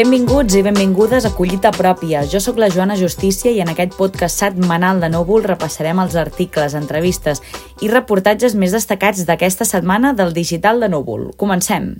Benvinguts i benvingudes a Collita Pròpia. Jo sóc la Joana Justícia i en aquest podcast setmanal de Núvol repassarem els articles, entrevistes i reportatges més destacats d'aquesta setmana del Digital de Núvol. Comencem!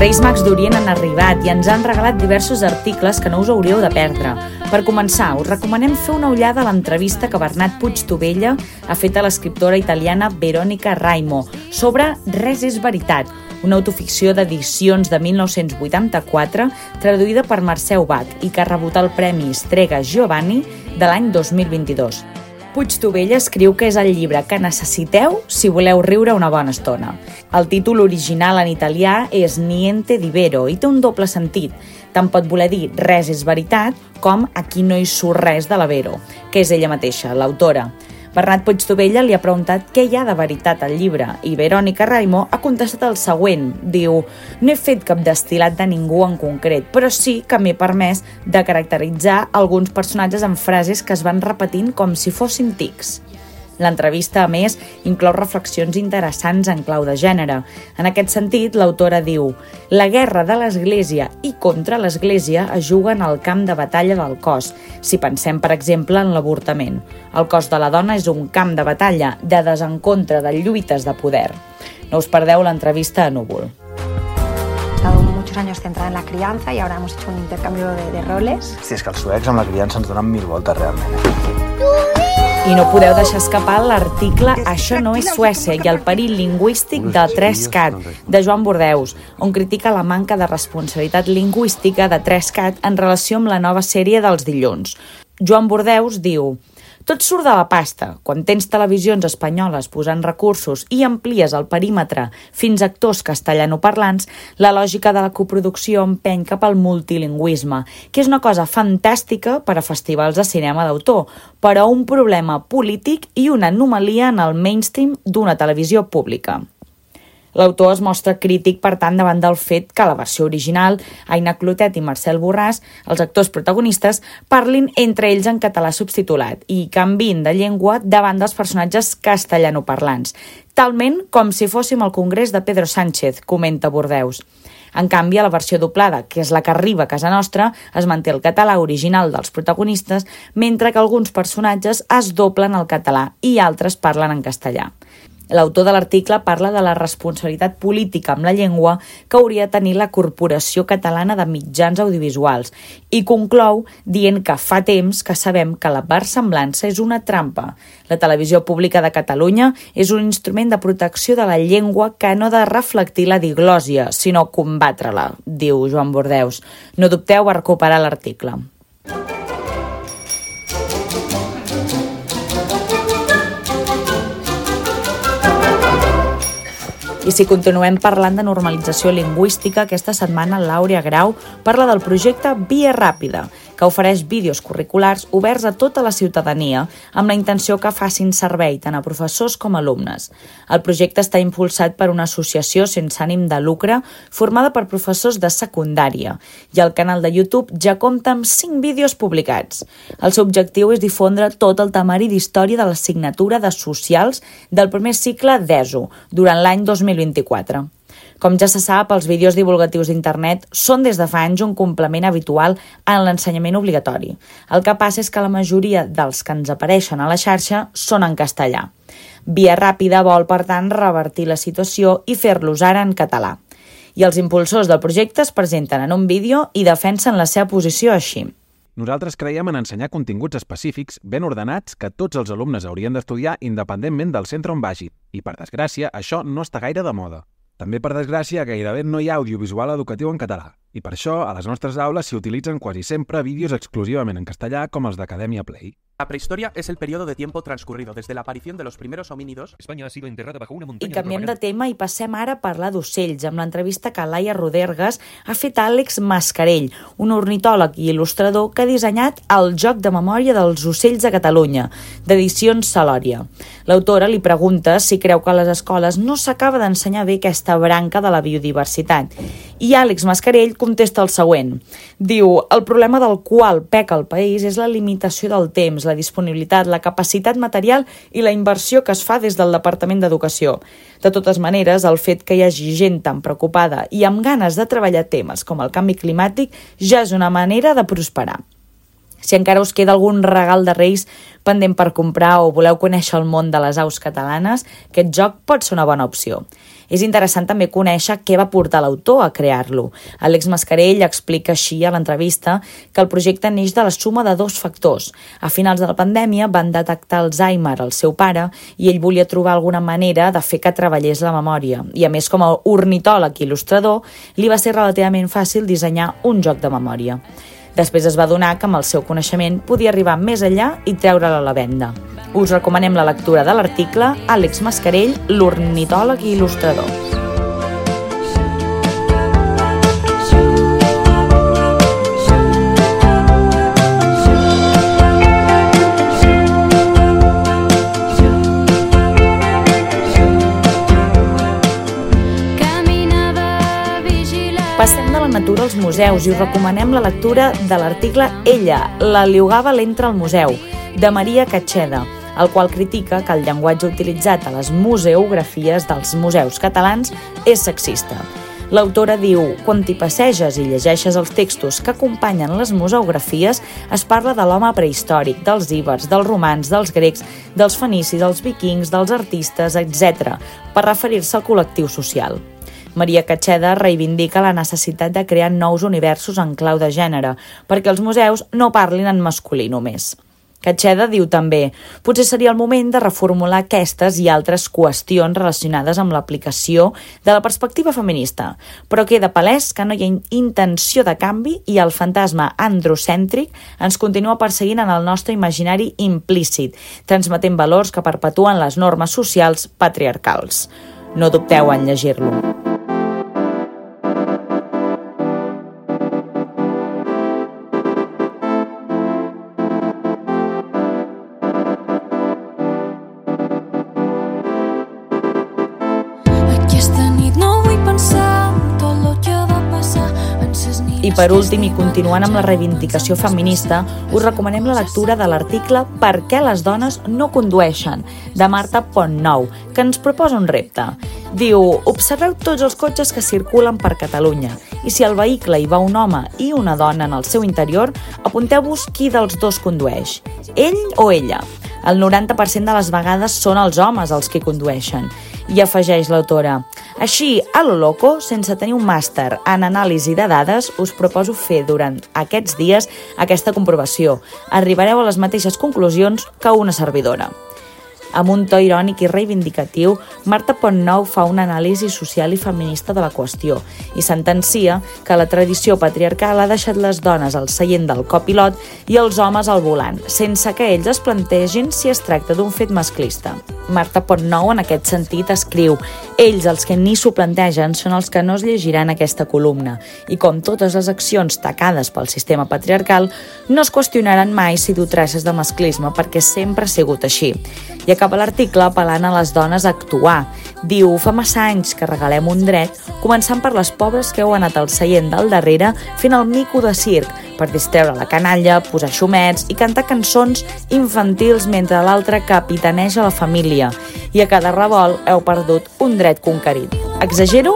Reis Mags d'Orient han arribat i ens han regalat diversos articles que no us hauríeu de perdre. Per començar, us recomanem fer una ullada a l'entrevista que Bernat Puigtovella ha fet a l'escriptora italiana Veronica Raimo sobre Res és veritat, una autoficció d'edicions de 1984 traduïda per Mercè Bat i que ha rebut el Premi Strega Giovanni de l'any 2022. Puigtovella escriu que és el llibre que necessiteu si voleu riure una bona estona. El títol original en italià és Niente di vero i té un doble sentit. Tant pot voler dir res és veritat com aquí no hi surt res de la Vero, que és ella mateixa, l'autora. Bernat Puigtovella li ha preguntat què hi ha de veritat al llibre i Verònica Raimo ha contestat el següent. Diu, no he fet cap destilat de ningú en concret, però sí que m'he permès de caracteritzar alguns personatges amb frases que es van repetint com si fossin tics. L'entrevista, a més, inclou reflexions interessants en clau de gènere. En aquest sentit, l'autora diu «La guerra de l'Església i contra l'Església es juguen al camp de batalla del cos, si pensem, per exemple, en l'avortament. El cos de la dona és un camp de batalla, de desencontre, de lluites de poder». No us perdeu l'entrevista a Núvol. estado muchos años centrada en la crianza y ahora hemos hecho un intercambio de, de roles. Sí, és que els suecs amb la criança ens donen mil voltes realment. Eh? I no podeu deixar escapar l'article Això no és Suècia i el perill lingüístic del 3CAT de Joan Bordeus, on critica la manca de responsabilitat lingüística de 3CAT en relació amb la nova sèrie dels dilluns. Joan Bordeus diu tot surt de la pasta. Quan tens televisions espanyoles posant recursos i amplies el perímetre fins a actors castellanoparlants, la lògica de la coproducció empeny cap al multilingüisme, que és una cosa fantàstica per a festivals de cinema d'autor, però un problema polític i una anomalia en el mainstream d'una televisió pública. L'autor es mostra crític, per tant, davant del fet que la versió original, Aina Clotet i Marcel Borràs, els actors protagonistes, parlin entre ells en català subtitulat i canvin de llengua davant dels personatges castellanoparlants, talment com si fóssim al Congrés de Pedro Sánchez, comenta Bordeus. En canvi, a la versió doblada, que és la que arriba a casa nostra, es manté el català original dels protagonistes, mentre que alguns personatges es doblen al català i altres parlen en castellà. L'autor de l'article parla de la responsabilitat política amb la llengua que hauria de tenir la Corporació Catalana de Mitjans Audiovisuals i conclou dient que fa temps que sabem que la versemblança és una trampa. La televisió pública de Catalunya és un instrument de protecció de la llengua que no ha de reflectir la diglòsia, sinó combatre-la, diu Joan Bordeus. No dubteu a recuperar l'article. I si continuem parlant de normalització lingüística, aquesta setmana l'Àurea Grau parla del projecte Via Ràpida, que ofereix vídeos curriculars oberts a tota la ciutadania amb la intenció que facin servei tant a professors com a alumnes. El projecte està impulsat per una associació sense ànim de lucre formada per professors de secundària i el canal de YouTube ja compta amb 5 vídeos publicats. El seu objectiu és difondre tot el temari d'història de l'assignatura de socials del primer cicle d'ESO durant l'any 2020 2024. Com ja se sap, els vídeos divulgatius d'internet són des de fa anys un complement habitual en l'ensenyament obligatori. El que passa és que la majoria dels que ens apareixen a la xarxa són en castellà. Via Ràpida vol, per tant, revertir la situació i fer-los ara en català. I els impulsors del projecte es presenten en un vídeo i defensen la seva posició així. Nosaltres creiem en ensenyar continguts específics ben ordenats que tots els alumnes haurien d'estudiar independentment del centre on vagi. I, per desgràcia, això no està gaire de moda. També, per desgràcia, gairebé no hi ha audiovisual educatiu en català. I per això, a les nostres aules s'hi utilitzen quasi sempre vídeos exclusivament en castellà com els d'Acadèmia Play. La prehistoria es el periodo de tiempo transcurrido desde la aparición de los primeros homínidos. España ha sido enterrada bajo una I montaña canviem de propaganda. tema i passem ara a parlar d'ocells, amb l'entrevista que Laia Rodergas ha fet a Àlex Mascarell, un ornitòleg i il·lustrador que ha dissenyat el Joc de Memòria dels Ocells de Catalunya, d'edicions Salòria. L'autora li pregunta si creu que a les escoles no s'acaba d'ensenyar bé aquesta branca de la biodiversitat. I Àlex Mascarell contesta el següent. Diu, el problema del qual peca el país és la limitació del temps, la disponibilitat, la capacitat material i la inversió que es fa des del Departament d'Educació. De totes maneres, el fet que hi hagi gent tan preocupada i amb ganes de treballar temes com el canvi climàtic ja és una manera de prosperar. Si encara us queda algun regal de Reis pendent per comprar o voleu conèixer el món de les aus catalanes, aquest joc pot ser una bona opció. És interessant també conèixer què va portar l'autor a crear-lo. Àlex Mascarell explica així a l'entrevista que el projecte neix de la suma de dos factors. A finals de la pandèmia van detectar Alzheimer al seu pare i ell volia trobar alguna manera de fer que treballés la memòria. I a més, com a ornitòleg i il·lustrador, li va ser relativament fàcil dissenyar un joc de memòria. Després es va donar que amb el seu coneixement podia arribar més enllà i treure-la a la venda. Us recomanem la lectura de l'article Àlex Mascarell, l'ornitòleg i il·lustrador. Museus i us recomanem la lectura de l'article Ella, la liugava l'entre al museu, de Maria Catxeda, el qual critica que el llenguatge utilitzat a les museografies dels museus catalans és sexista. L'autora diu, quan t'hi passeges i llegeixes els textos que acompanyen les museografies, es parla de l'home prehistòric, dels íbers, dels romans, dels grecs, dels fenicis, dels vikings, dels artistes, etc., per referir-se al col·lectiu social. Maria Catxeda reivindica la necessitat de crear nous universos en clau de gènere, perquè els museus no parlin en masculí només. Catxeda diu també potser seria el moment de reformular aquestes i altres qüestions relacionades amb l'aplicació de la perspectiva feminista, però queda palès que no hi ha intenció de canvi i el fantasma androcèntric ens continua perseguint en el nostre imaginari implícit, transmetent valors que perpetuen les normes socials patriarcals. No dubteu en llegir-lo. Per últim, i continuant amb la reivindicació feminista, us recomanem la lectura de l'article Per què les dones no condueixen, de Marta Pontnou, que ens proposa un repte. Diu, observeu tots els cotxes que circulen per Catalunya i si al vehicle hi va un home i una dona en el seu interior, apunteu-vos qui dels dos condueix, ell o ella. El 90% de les vegades són els homes els que condueixen. I afegeix l'autora, així, a lo loco, sense tenir un màster en anàlisi de dades, us proposo fer durant aquests dies aquesta comprovació. Arribareu a les mateixes conclusions que una servidora. Amb un to irònic i reivindicatiu, Marta Pontnou fa una anàlisi social i feminista de la qüestió i sentencia que la tradició patriarcal ha deixat les dones al seient del copilot i els homes al volant, sense que ells es plantegin si es tracta d'un fet masclista. Marta Pontnou, en aquest sentit, escriu ells, els que ni s'ho plantegen, són els que no es llegiran aquesta columna i, com totes les accions tacades pel sistema patriarcal, no es qüestionaran mai si du traces de masclisme perquè sempre ha sigut així. I acaba l'article apel·lant a les dones a actuar. Diu, fa massa anys que regalem un dret, començant per les pobres que heu anat al seient del darrere fent el mico de circ per distreure la canalla, posar xumets i cantar cançons infantils mentre l'altre capitaneja la família. I a cada revolt heu perdut un dret conquerit. Exagero?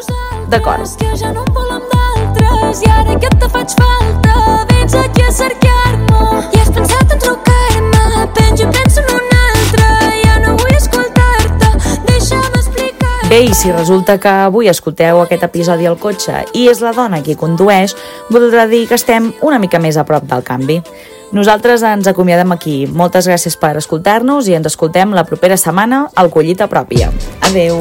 D'acord. Ja no em vol amb d'altres i ara que te faig falta vens aquí a cercar-me i has pensat en trucar-me penjo i penso en un altre ja no vull escoltar-te deixa'm explicar Bé, i si resulta que avui escolteu aquest episodi al cotxe i és la dona qui condueix, voldrà dir que estem una mica més a prop del canvi. Nosaltres ens acomiadem aquí. Moltes gràcies per escoltar-nos i ens escoltem la propera setmana al Collita Pròpia. Adeu!